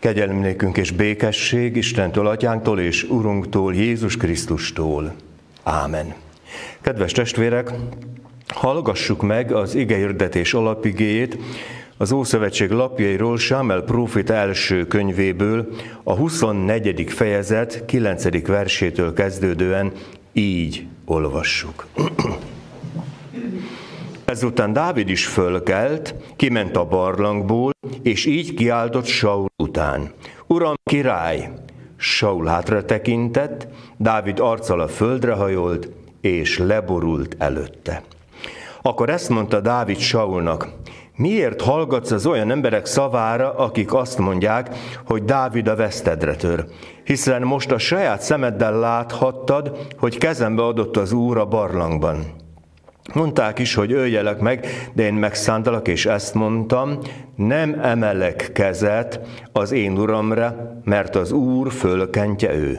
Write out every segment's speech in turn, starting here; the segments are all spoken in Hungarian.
Kegyelmnékünk és békesség Istentől, Atyánktól és Urunktól, Jézus Krisztustól. Ámen. Kedves testvérek, hallgassuk meg az igehirdetés alapigéjét az Ószövetség lapjairól Sámel prófita első könyvéből, a 24. fejezet 9. versétől kezdődően így olvassuk. Ezután Dávid is fölkelt, kiment a barlangból, és így kiáltott Saul után. Uram, király! Saul hátra tekintett, Dávid arccal a földre hajolt, és leborult előtte. Akkor ezt mondta Dávid Saulnak, miért hallgatsz az olyan emberek szavára, akik azt mondják, hogy Dávid a vesztedre tör? Hiszen most a saját szemeddel láthattad, hogy kezembe adott az Úr a barlangban. Mondták is, hogy öljelek meg, de én megszántalak, és ezt mondtam, nem emelek kezet az én uramra, mert az Úr fölkentje ő.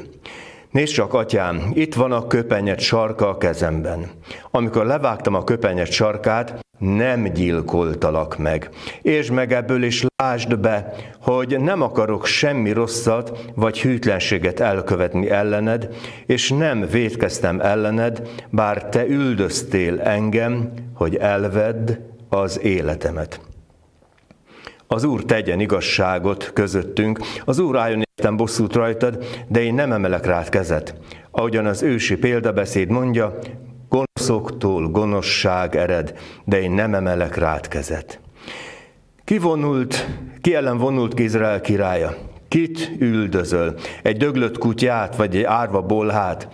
Nézd csak, atyám, itt van a köpenyet sarka a kezemben. Amikor levágtam a köpenyet sarkát, nem gyilkoltalak meg. És meg ebből is lásd be, hogy nem akarok semmi rosszat vagy hűtlenséget elkövetni ellened, és nem védkeztem ellened, bár te üldöztél engem, hogy elvedd az életemet. Az Úr tegyen igazságot közöttünk, az Úr álljon értem bosszút rajtad, de én nem emelek rád kezet. Ahogyan az ősi példabeszéd mondja, gonoszoktól gonoszság ered, de én nem emelek rád kezet. Ki vonult, ki ellen vonult ki Izrael királya? Kit üldözöl? Egy döglött kutyát, vagy egy árva bolhát?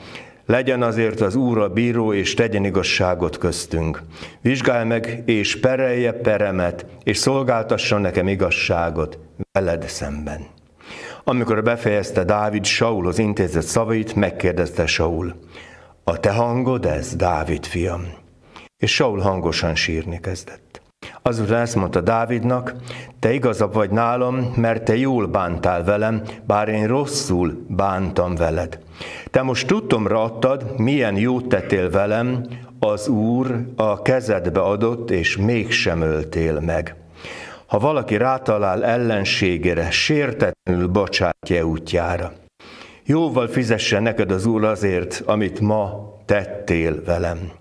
Legyen azért az Úr a bíró, és tegyen igazságot köztünk. Vizsgálj meg, és perelje peremet, és szolgáltasson nekem igazságot veled szemben. Amikor befejezte Dávid Saulhoz intézett szavait, megkérdezte Saul, a te hangod ez, Dávid fiam? És Saul hangosan sírni kezdett. Azután ezt mondta Dávidnak, te igazabb vagy nálam, mert te jól bántál velem, bár én rosszul bántam veled. Te most tudtomra adtad, milyen jót tettél velem, az Úr a kezedbe adott, és mégsem öltél meg. Ha valaki rátalál ellenségére, sértetlenül bocsátja útjára. Jóval fizessen neked az Úr azért, amit ma tettél velem.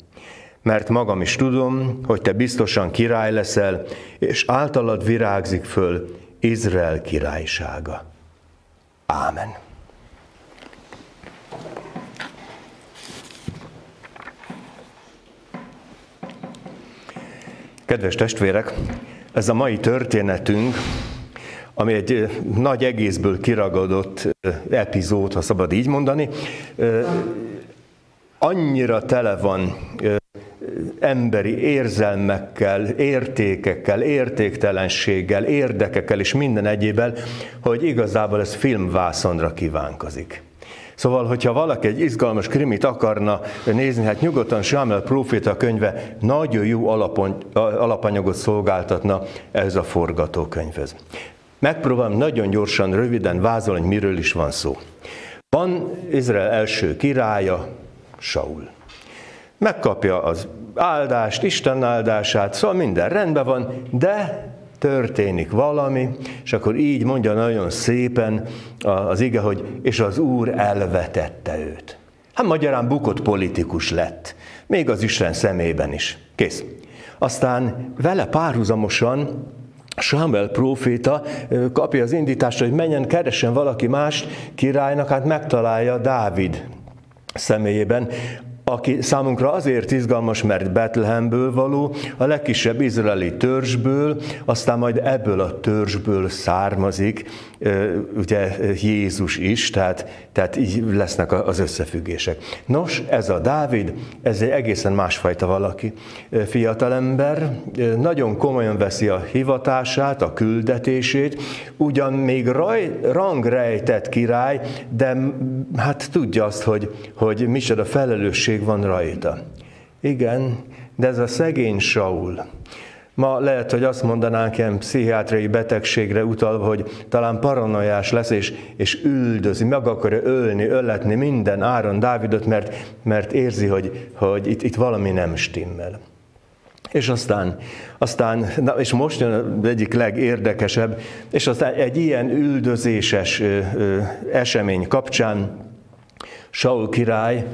Mert magam is tudom, hogy te biztosan király leszel, és általad virágzik föl Izrael királysága. Ámen. Kedves testvérek, ez a mai történetünk ami egy nagy egészből kiragadott epizód, ha szabad így mondani, annyira tele van emberi érzelmekkel, értékekkel, értéktelenséggel, érdekekkel és minden egyébel, hogy igazából ez filmvászonra kívánkozik. Szóval, hogyha valaki egy izgalmas krimit akarna nézni, hát nyugodtan Samuel Proféta könyve nagyon jó alapon, alapanyagot szolgáltatna ez a forgatókönyvhez. Megpróbálom nagyon gyorsan, röviden vázolni, hogy miről is van szó. Van Izrael első királya, Saul. Megkapja az áldást, Isten áldását, szóval minden rendben van, de történik valami, és akkor így mondja nagyon szépen az ige, hogy és az Úr elvetette őt. Hát magyarán bukott politikus lett, még az Isten szemében is. Kész. Aztán vele párhuzamosan Samuel próféta kapja az indítást, hogy menjen, keressen valaki más királynak, hát megtalálja Dávid személyében, aki számunkra azért izgalmas, mert Betlehemből való, a legkisebb izraeli törzsből, aztán majd ebből a törzsből származik ugye Jézus is, tehát, tehát így lesznek az összefüggések. Nos, ez a Dávid, ez egy egészen másfajta valaki. Fiatalember, nagyon komolyan veszi a hivatását, a küldetését, ugyan még raj, rangrejtett király, de hát tudja azt, hogy, hogy micsoda felelősség van rajta. Igen, de ez a szegény Saul, Ma lehet, hogy azt mondanánk ilyen pszichiátriai betegségre utalva, hogy talán paranoiás lesz, és, és üldözi, meg akarja ölni, ölletni minden áron Dávidot, mert, mert érzi, hogy, hogy itt, itt valami nem stimmel. És aztán, aztán na, és most jön az egyik legérdekesebb, és aztán egy ilyen üldözéses ö, ö, esemény kapcsán Saul király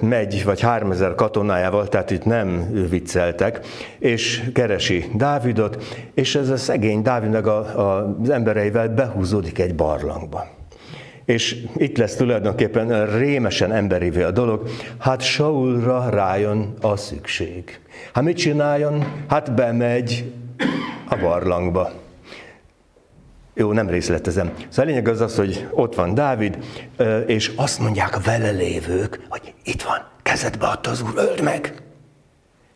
megy, vagy 3000 katonájával, tehát itt nem vicceltek, és keresi Dávidot, és ez a szegény Dávid meg a, a, az embereivel behúzódik egy barlangba. És itt lesz tulajdonképpen rémesen emberivé a dolog, hát Saulra rájön a szükség. Hát mit csináljon? Hát bemegy a barlangba. Jó, nem részletezem. Szóval a lényeg az az, hogy ott van Dávid, és azt mondják a vele lévők, hogy itt van, kezedbe adta az úr, öld meg.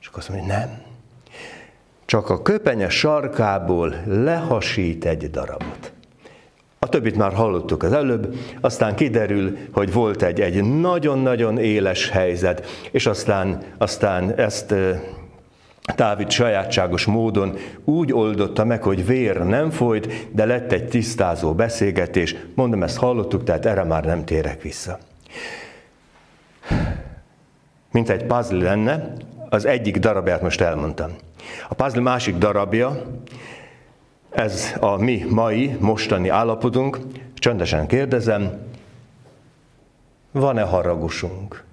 És akkor azt mondja, nem. Csak a köpenyes sarkából lehasít egy darabot. A többit már hallottuk az előbb, aztán kiderül, hogy volt egy, egy nagyon-nagyon éles helyzet, és aztán, aztán ezt Dávid sajátságos módon úgy oldotta meg, hogy vér nem folyt, de lett egy tisztázó beszélgetés. Mondom, ezt hallottuk, tehát erre már nem térek vissza. Mint egy puzzle lenne, az egyik darabját most elmondtam. A puzzle másik darabja, ez a mi mai, mostani állapotunk, csöndesen kérdezem, van-e haragusunk?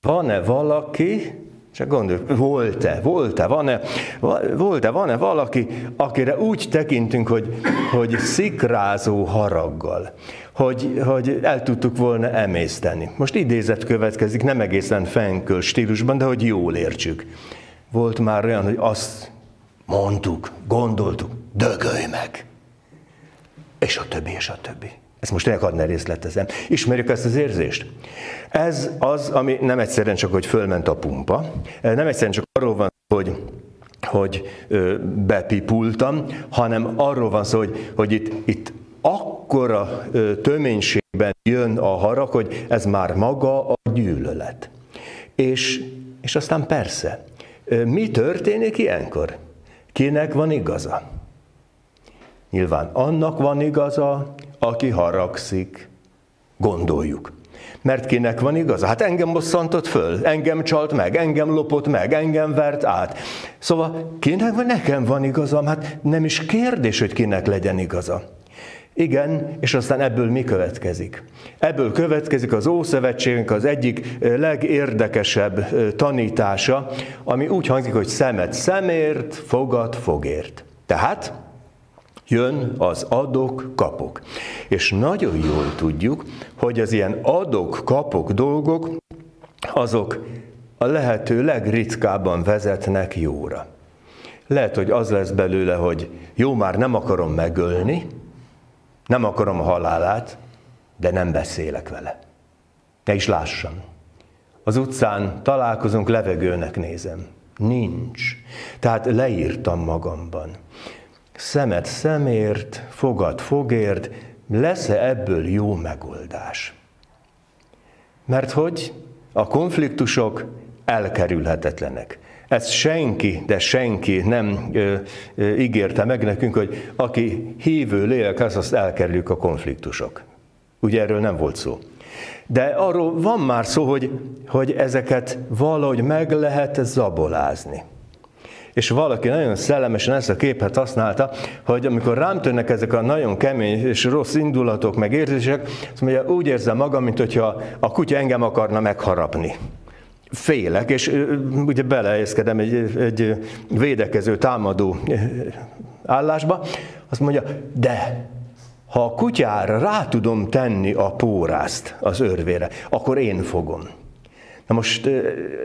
Van-e valaki, csak gondolj, volt-e, volt-e, van-e, volt-e, van-e valaki, akire úgy tekintünk, hogy, hogy szikrázó haraggal, hogy, hogy el tudtuk volna emészteni. Most idézet következik, nem egészen fenköl stílusban, de hogy jól értsük. Volt már olyan, hogy azt mondtuk, gondoltuk, dögölj meg. És a többi, és a többi. Ezt most ne részletezem. Ismerjük ezt az érzést? Ez az, ami nem egyszerűen csak, hogy fölment a pumpa, nem egyszerűen csak arról van, hogy hogy bepipultam, hanem arról van szó, hogy, hogy itt, itt akkora töménységben jön a harag, hogy ez már maga a gyűlölet. És, és aztán persze, mi történik ilyenkor? Kinek van igaza? Nyilván annak van igaza, aki haragszik, gondoljuk. Mert kinek van igaza? Hát engem bosszantott föl, engem csalt meg, engem lopott meg, engem vert át. Szóval kinek van, nekem van igazam? Hát nem is kérdés, hogy kinek legyen igaza. Igen, és aztán ebből mi következik? Ebből következik az Ószövetségünk az egyik legérdekesebb tanítása, ami úgy hangzik, hogy szemet szemért, fogad fogért. Tehát jön az adok-kapok. És nagyon jól tudjuk, hogy az ilyen adok-kapok dolgok, azok a lehető legritkábban vezetnek jóra. Lehet, hogy az lesz belőle, hogy jó, már nem akarom megölni, nem akarom a halálát, de nem beszélek vele. Ne is lássam. Az utcán találkozunk, levegőnek nézem. Nincs. Tehát leírtam magamban szemet szemért, fogad fogért, lesz-e ebből jó megoldás? Mert hogy a konfliktusok elkerülhetetlenek. Ezt senki, de senki nem ö, ö, ígérte meg nekünk, hogy aki hívő lélek, az azt elkerüljük a konfliktusok. Ugye erről nem volt szó. De arról van már szó, hogy, hogy ezeket valahogy meg lehet zabolázni. És valaki nagyon szellemesen ezt a képet használta, hogy amikor rám törnek ezek a nagyon kemény és rossz indulatok, meg érzések, azt mondja, úgy érzem magam, mint hogyha a kutya engem akarna megharapni. Félek, és ugye belehelyezkedem egy, egy védekező, támadó állásba, azt mondja, de ha a kutyára rá tudom tenni a pórázt az örvére, akkor én fogom. Na most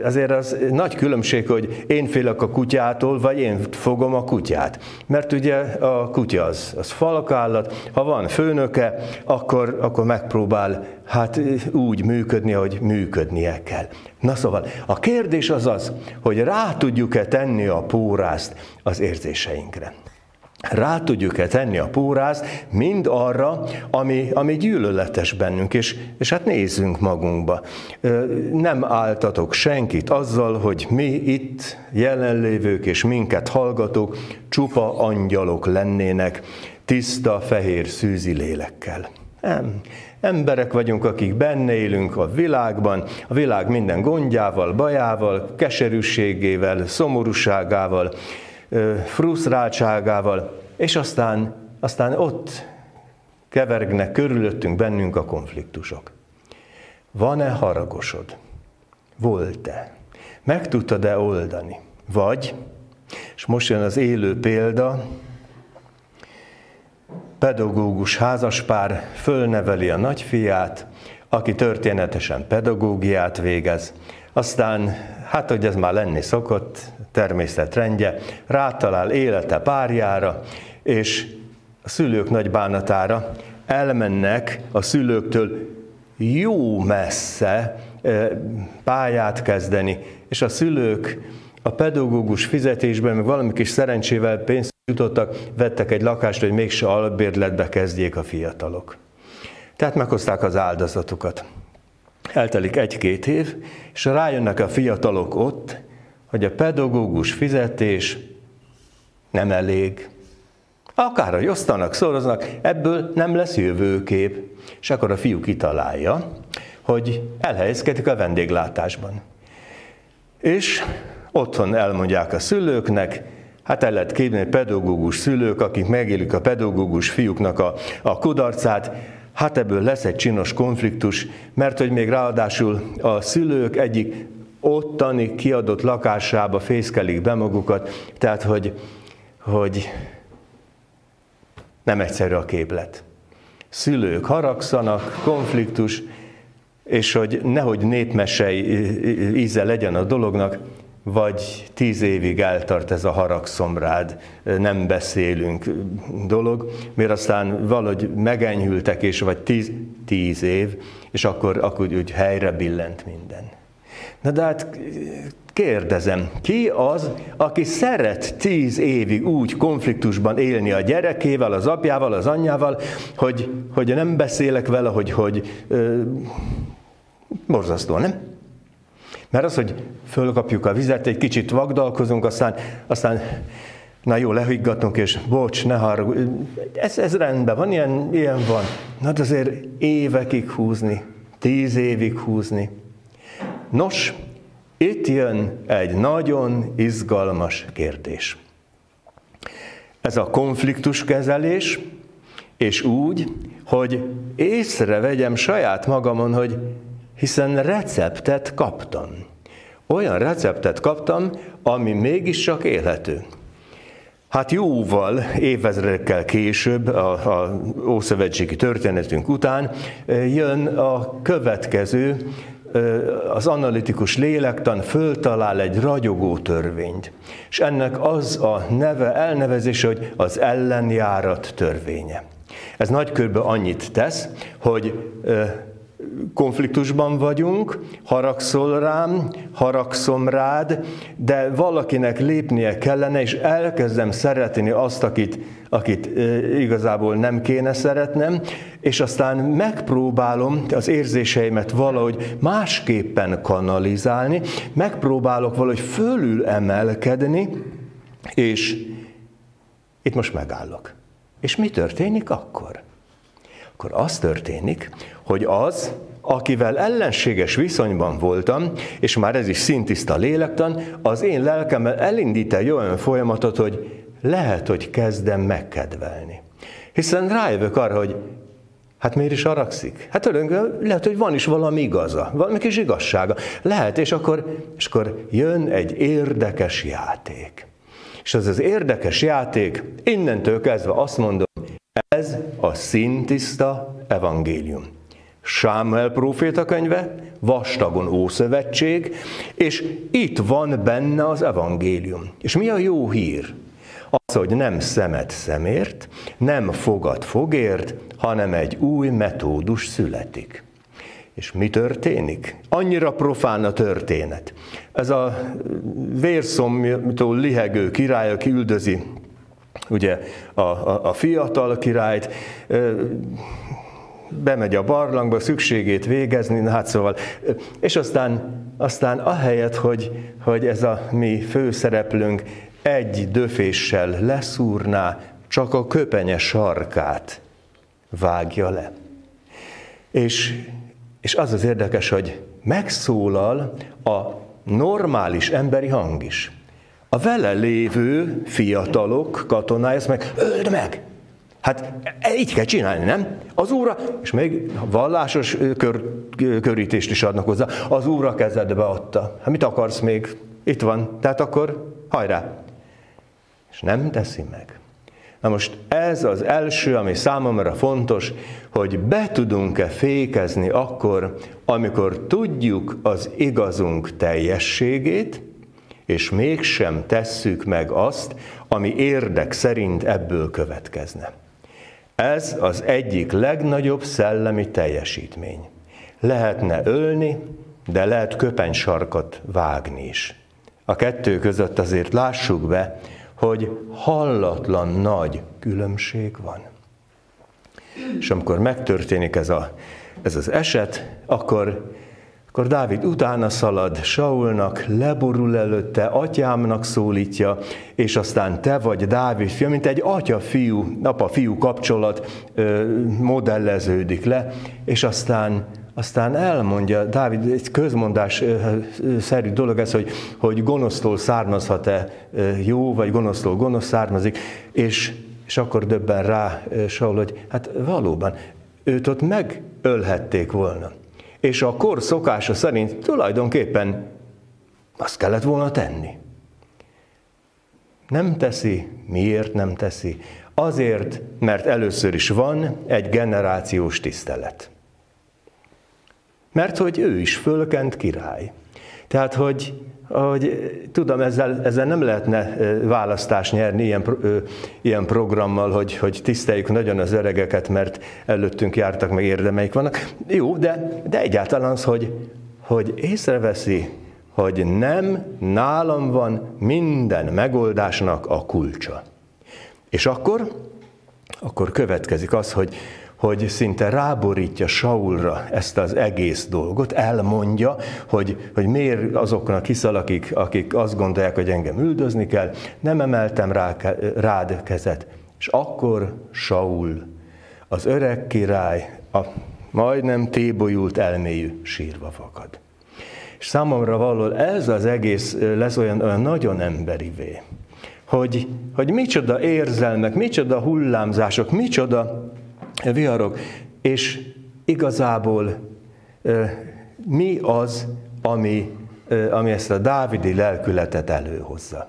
azért az nagy különbség, hogy én félek a kutyától, vagy én fogom a kutyát. Mert ugye a kutya az, az falakállat, ha van főnöke, akkor, akkor megpróbál hát úgy működni, ahogy működnie kell. Na szóval, a kérdés az az, hogy rá tudjuk-e tenni a pórázt az érzéseinkre rá tudjuk-e tenni a pórázt mind arra, ami, ami gyűlöletes bennünk, és, és hát nézzünk magunkba. Nem áltatok senkit azzal, hogy mi itt jelenlévők és minket hallgatók csupa angyalok lennének, tiszta, fehér szűzi lélekkel. Nem. Emberek vagyunk, akik benne élünk a világban, a világ minden gondjával, bajával, keserűségével, szomorúságával, frusztráltságával, és aztán, aztán ott kevergnek körülöttünk bennünk a konfliktusok. Van-e haragosod? Volt-e? Meg tudtad-e oldani? Vagy, és most jön az élő példa, pedagógus házaspár fölneveli a nagyfiát, aki történetesen pedagógiát végez, aztán, hát hogy ez már lenni szokott, természetrendje, rátalál élete párjára, és a szülők nagy bánatára elmennek a szülőktől jó messze pályát kezdeni, és a szülők a pedagógus fizetésben, meg valami kis szerencsével pénzt jutottak, vettek egy lakást, hogy mégse albérletbe kezdjék a fiatalok. Tehát meghozták az áldozatukat. Eltelik egy-két év, és rájönnek a fiatalok ott, hogy a pedagógus fizetés nem elég. Akár, hogy osztanak, szoroznak, ebből nem lesz jövőkép. És akkor a fiú kitalálja, hogy elhelyezkedik a vendéglátásban. És otthon elmondják a szülőknek, hát el lehet képzelni pedagógus szülők, akik megélik a pedagógus fiúknak a, a kudarcát, hát ebből lesz egy csinos konfliktus, mert hogy még ráadásul a szülők egyik ottani kiadott lakásába fészkelik be magukat, tehát hogy, hogy nem egyszerű a képlet. Szülők haragszanak, konfliktus, és hogy nehogy népmesei íze legyen a dolognak, vagy tíz évig eltart ez a haragszomrád, nem beszélünk dolog, mert aztán valahogy megenyhültek, és vagy tíz, tíz év, és akkor, akkor úgy helyre billent minden. Na de hát kérdezem, ki az, aki szeret tíz évig úgy konfliktusban élni a gyerekével, az apjával, az anyjával, hogy, hogy nem beszélek vele, hogy, hogy ö, borzasztó, nem? Mert az, hogy fölkapjuk a vizet, egy kicsit vagdalkozunk, aztán, aztán na jó, lehiggatunk, és bocs, ne haragudj. Ez, ez rendben van, ilyen, ilyen van. Na de azért évekig húzni, tíz évig húzni. Nos, itt jön egy nagyon izgalmas kérdés. Ez a konfliktuskezelés, és úgy, hogy észrevegyem saját magamon, hogy hiszen receptet kaptam. Olyan receptet kaptam, ami mégiscsak élhető. Hát jóval, évezredekkel később, a, a Ószövetségi történetünk után jön a következő, az analitikus lélektan föltalál egy ragyogó törvényt. És ennek az a neve, elnevezése, hogy az ellenjárat törvénye. Ez nagy körbe annyit tesz, hogy konfliktusban vagyunk, haragszol rám, haragszom rád, de valakinek lépnie kellene, és elkezdem szeretni azt, akit, akit igazából nem kéne szeretnem, és aztán megpróbálom az érzéseimet valahogy másképpen kanalizálni, megpróbálok valahogy fölül emelkedni, és itt most megállok. És mi történik akkor? Akkor az történik, hogy az, akivel ellenséges viszonyban voltam, és már ez is szintiszta lélektan, az én lelkemmel elindít egy olyan folyamatot, hogy lehet, hogy kezdem megkedvelni. Hiszen rájövök arra, hogy hát miért is haragszik? Hát tulajdonképpen lehet, hogy van is valami igaza, valami kis igazsága. Lehet, és akkor, és akkor jön egy érdekes játék. És az az érdekes játék, innentől kezdve azt mondom, ez a szintiszta evangélium. Sámuel próféta könyve, vastagon Ószövetség, és itt van benne az evangélium. És mi a jó hír? Az, hogy nem szemet szemért, nem fogad fogért, hanem egy új metódus születik. És mi történik? Annyira profán a történet. Ez a vérszomtól lihegő király, aki üldözi ugye a, a, a fiatal királyt, bemegy a barlangba, szükségét végezni, hát szóval, és aztán, aztán ahelyett, hogy, hogy ez a mi főszereplőnk egy döféssel leszúrná, csak a köpenye sarkát vágja le. És, és az az érdekes, hogy megszólal a normális emberi hang is. A vele lévő fiatalok, katonái ezt meg, öld meg! Hát így kell csinálni, nem? Az úra, és még vallásos kör, körítést is adnak hozzá, az úra kezedbe adta. Hát mit akarsz még? Itt van. Tehát akkor hajrá! És nem teszi meg. Na most ez az első, ami számomra fontos, hogy be tudunk-e fékezni akkor, amikor tudjuk az igazunk teljességét, és mégsem tesszük meg azt, ami érdek szerint ebből következne. Ez az egyik legnagyobb szellemi teljesítmény. Lehetne ölni, de lehet köpenysarkat vágni is. A kettő között azért lássuk be, hogy hallatlan nagy különbség van. És amikor megtörténik ez, a, ez az eset, akkor, akkor Dávid utána szalad Saulnak, leborul előtte, atyámnak szólítja, és aztán te vagy Dávid fia, mint egy atya-fiú, apa-fiú kapcsolat ö, modelleződik le, és aztán aztán elmondja, Dávid, egy közmondás szerű dolog ez, hogy, hogy gonosztól származhat-e jó, vagy gonosztól gonosz származik, és, és akkor döbben rá Saul, hogy hát valóban, őt ott megölhették volna. És a kor szokása szerint tulajdonképpen azt kellett volna tenni. Nem teszi. Miért nem teszi? Azért, mert először is van egy generációs tisztelet. Mert hogy ő is fölkent király. Tehát, hogy, hogy tudom, ezzel, ezzel nem lehetne választást nyerni ilyen, ilyen programmal, hogy, hogy tiszteljük nagyon az öregeket, mert előttünk jártak, meg érdemeik vannak. Jó, de, de egyáltalán az, hogy, hogy észreveszi, hogy nem nálam van minden megoldásnak a kulcsa. És akkor, akkor következik az, hogy, hogy szinte ráborítja Saulra ezt az egész dolgot, elmondja, hogy, hogy miért azoknak hiszal, akik, akik azt gondolják, hogy engem üldözni kell, nem emeltem rá, rád kezet. És akkor Saul, az öreg király, a majdnem tébolyult elméjű sírva fakad. És számomra való ez az egész lesz olyan, olyan nagyon emberivé, hogy, hogy micsoda érzelmek, micsoda hullámzások, micsoda viharok, és igazából mi az, ami, ami ezt a dávidi lelkületet előhozza.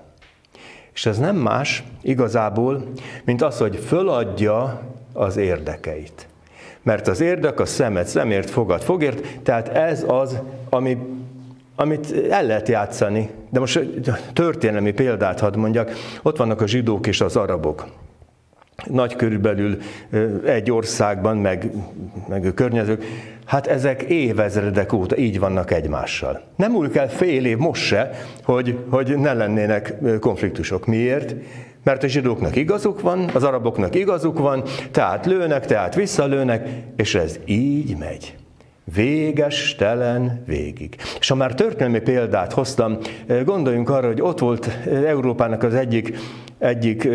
És ez nem más igazából, mint az, hogy föladja az érdekeit. Mert az érdek a szemet szemért, fogad fogért, tehát ez az, ami, amit el lehet játszani. De most történelmi példát hadd mondjak, ott vannak a zsidók és az arabok nagy körülbelül egy országban, meg, meg a környezők, hát ezek évezredek óta így vannak egymással. Nem úgy kell fél év most se, hogy, hogy ne lennének konfliktusok. Miért? Mert a zsidóknak igazuk van, az araboknak igazuk van, tehát lőnek, tehát visszalőnek, és ez így megy. Véges, telen, végig. És ha már történelmi példát hoztam, gondoljunk arra, hogy ott volt Európának az egyik egyik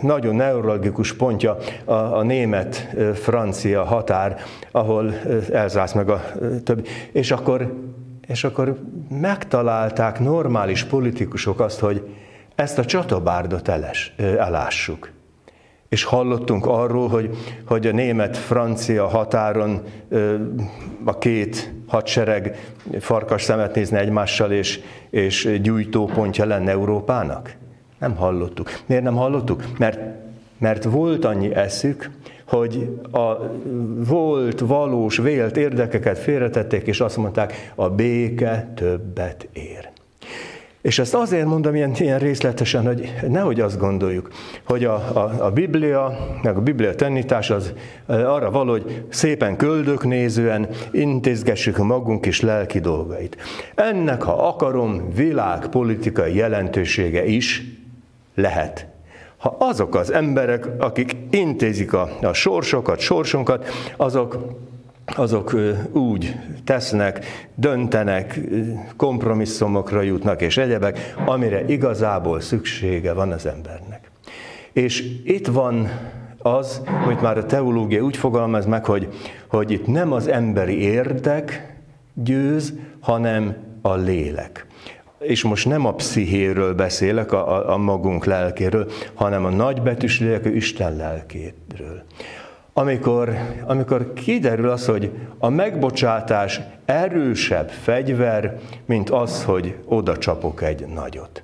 nagyon neurologikus pontja a, a német-francia határ, ahol elzász meg a többi. És akkor, és akkor megtalálták normális politikusok azt, hogy ezt a csatabárdot eles, elássuk. És hallottunk arról, hogy, hogy a német-francia határon a két hadsereg farkas szemet nézne egymással, és, és gyújtópontja lenne Európának. Nem hallottuk. Miért nem hallottuk? Mert, mert volt annyi eszük, hogy a volt, valós, vélt érdekeket félretették, és azt mondták, a béke többet ér. És ezt azért mondom ilyen, ilyen részletesen, hogy nehogy azt gondoljuk, hogy a, a, a Biblia, meg a Biblia tanítás az arra való, hogy szépen köldöknézően intézgessük magunk is lelki dolgait. Ennek, ha akarom, világpolitikai jelentősége is lehet. Ha azok az emberek, akik intézik a, a sorsokat, sorsunkat, azok azok úgy tesznek, döntenek, kompromisszumokra jutnak és egyebek, amire igazából szüksége van az embernek. És itt van az, hogy már a teológia úgy fogalmaz meg, hogy, hogy itt nem az emberi érdek győz, hanem a lélek. És most nem a pszichéről beszélek, a, a, magunk lelkéről, hanem a nagybetűs lélek, Isten lelkéről. Amikor, amikor kiderül az, hogy a megbocsátás erősebb fegyver, mint az, hogy oda csapok egy nagyot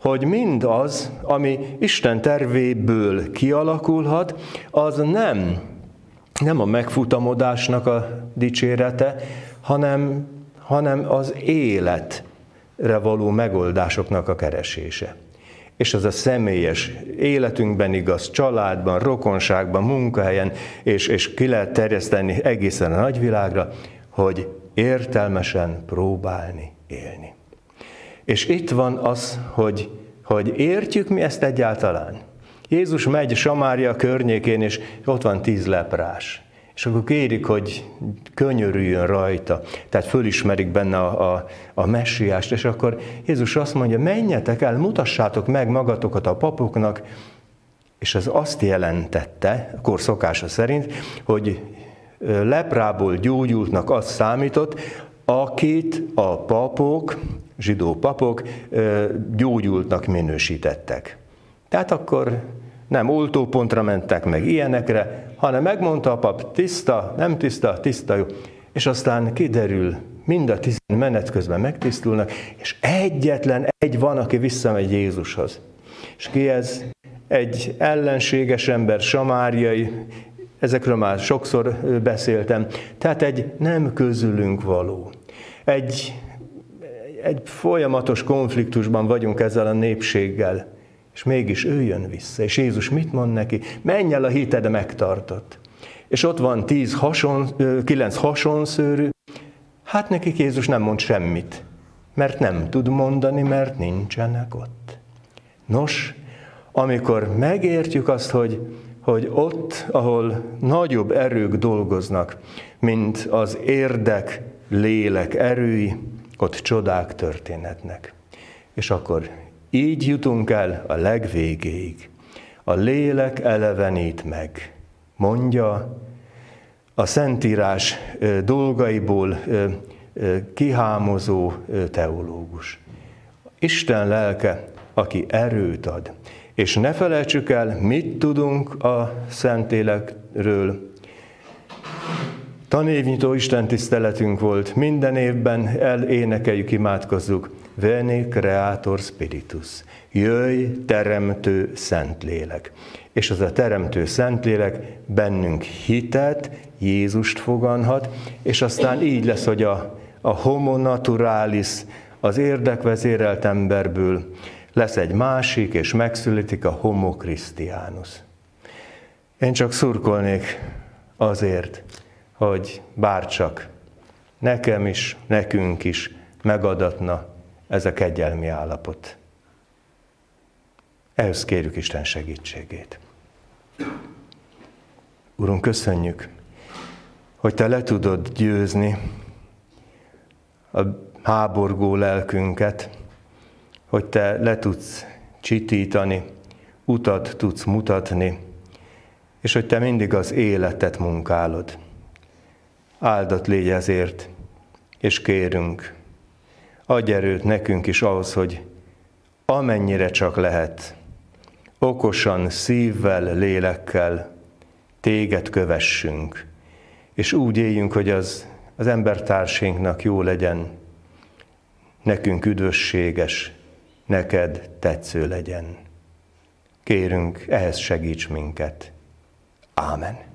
hogy mindaz, ami Isten tervéből kialakulhat, az nem, nem a megfutamodásnak a dicsérete, hanem, hanem az életre való megoldásoknak a keresése. És az a személyes életünkben igaz, családban, rokonságban, munkahelyen, és, és ki lehet terjeszteni egészen a nagyvilágra, hogy értelmesen próbálni élni. És itt van az, hogy, hogy értjük mi ezt egyáltalán. Jézus megy Samária környékén, és ott van tíz leprás. És akkor kérik, hogy könyörüljön rajta, tehát fölismerik benne a, a, a messiást, és akkor Jézus azt mondja, menjetek el, mutassátok meg magatokat a papoknak, és ez azt jelentette, akkor szokása szerint, hogy leprából gyógyultnak az számított, akit a papok zsidó papok gyógyultnak minősítettek. Tehát akkor nem oltópontra mentek meg ilyenekre, hanem megmondta a pap, tiszta, nem tiszta, tiszta, jó. És aztán kiderül, mind a tizen menet közben megtisztulnak, és egyetlen egy van, aki visszamegy Jézushoz. És ki ez? Egy ellenséges ember, samáriai, ezekről már sokszor beszéltem, tehát egy nem közülünk való. Egy egy folyamatos konfliktusban vagyunk ezzel a népséggel, és mégis ő jön vissza. És Jézus mit mond neki? Menj el a hited megtartott. És ott van tíz hason, kilenc hasonszőrű, hát nekik Jézus nem mond semmit, mert nem tud mondani, mert nincsenek ott. Nos, amikor megértjük azt, hogy, hogy ott, ahol nagyobb erők dolgoznak, mint az érdek, lélek erői, ott csodák történhetnek. És akkor így jutunk el a legvégéig. A lélek elevenít meg, mondja a Szentírás dolgaiból kihámozó teológus. Isten lelke, aki erőt ad. És ne felejtsük el, mit tudunk a Szentélekről, Tanévnyitó Isten tiszteletünk volt, minden évben elénekeljük, imádkozzuk. Veni Creator Spiritus. Jöjj, teremtő Szentlélek. És az a teremtő Szentlélek bennünk hitet, Jézust foganhat, és aztán így lesz, hogy a, a homo naturalis, az érdekvezérelt emberből lesz egy másik, és megszületik a homo Christianus. Én csak szurkolnék azért, hogy bárcsak nekem is, nekünk is megadatna ez a kegyelmi állapot. Ehhez kérjük Isten segítségét. Urunk, köszönjük, hogy Te le tudod győzni a háborgó lelkünket, hogy Te le tudsz csitítani, utat tudsz mutatni, és hogy Te mindig az életet munkálod. Áldott légy ezért, és kérünk, adj erőt nekünk is ahhoz, hogy amennyire csak lehet, okosan, szívvel, lélekkel téged kövessünk, és úgy éljünk, hogy az, az embertársinknak jó legyen, nekünk üdvösséges, neked tetsző legyen. Kérünk, ehhez segíts minket. Ámen.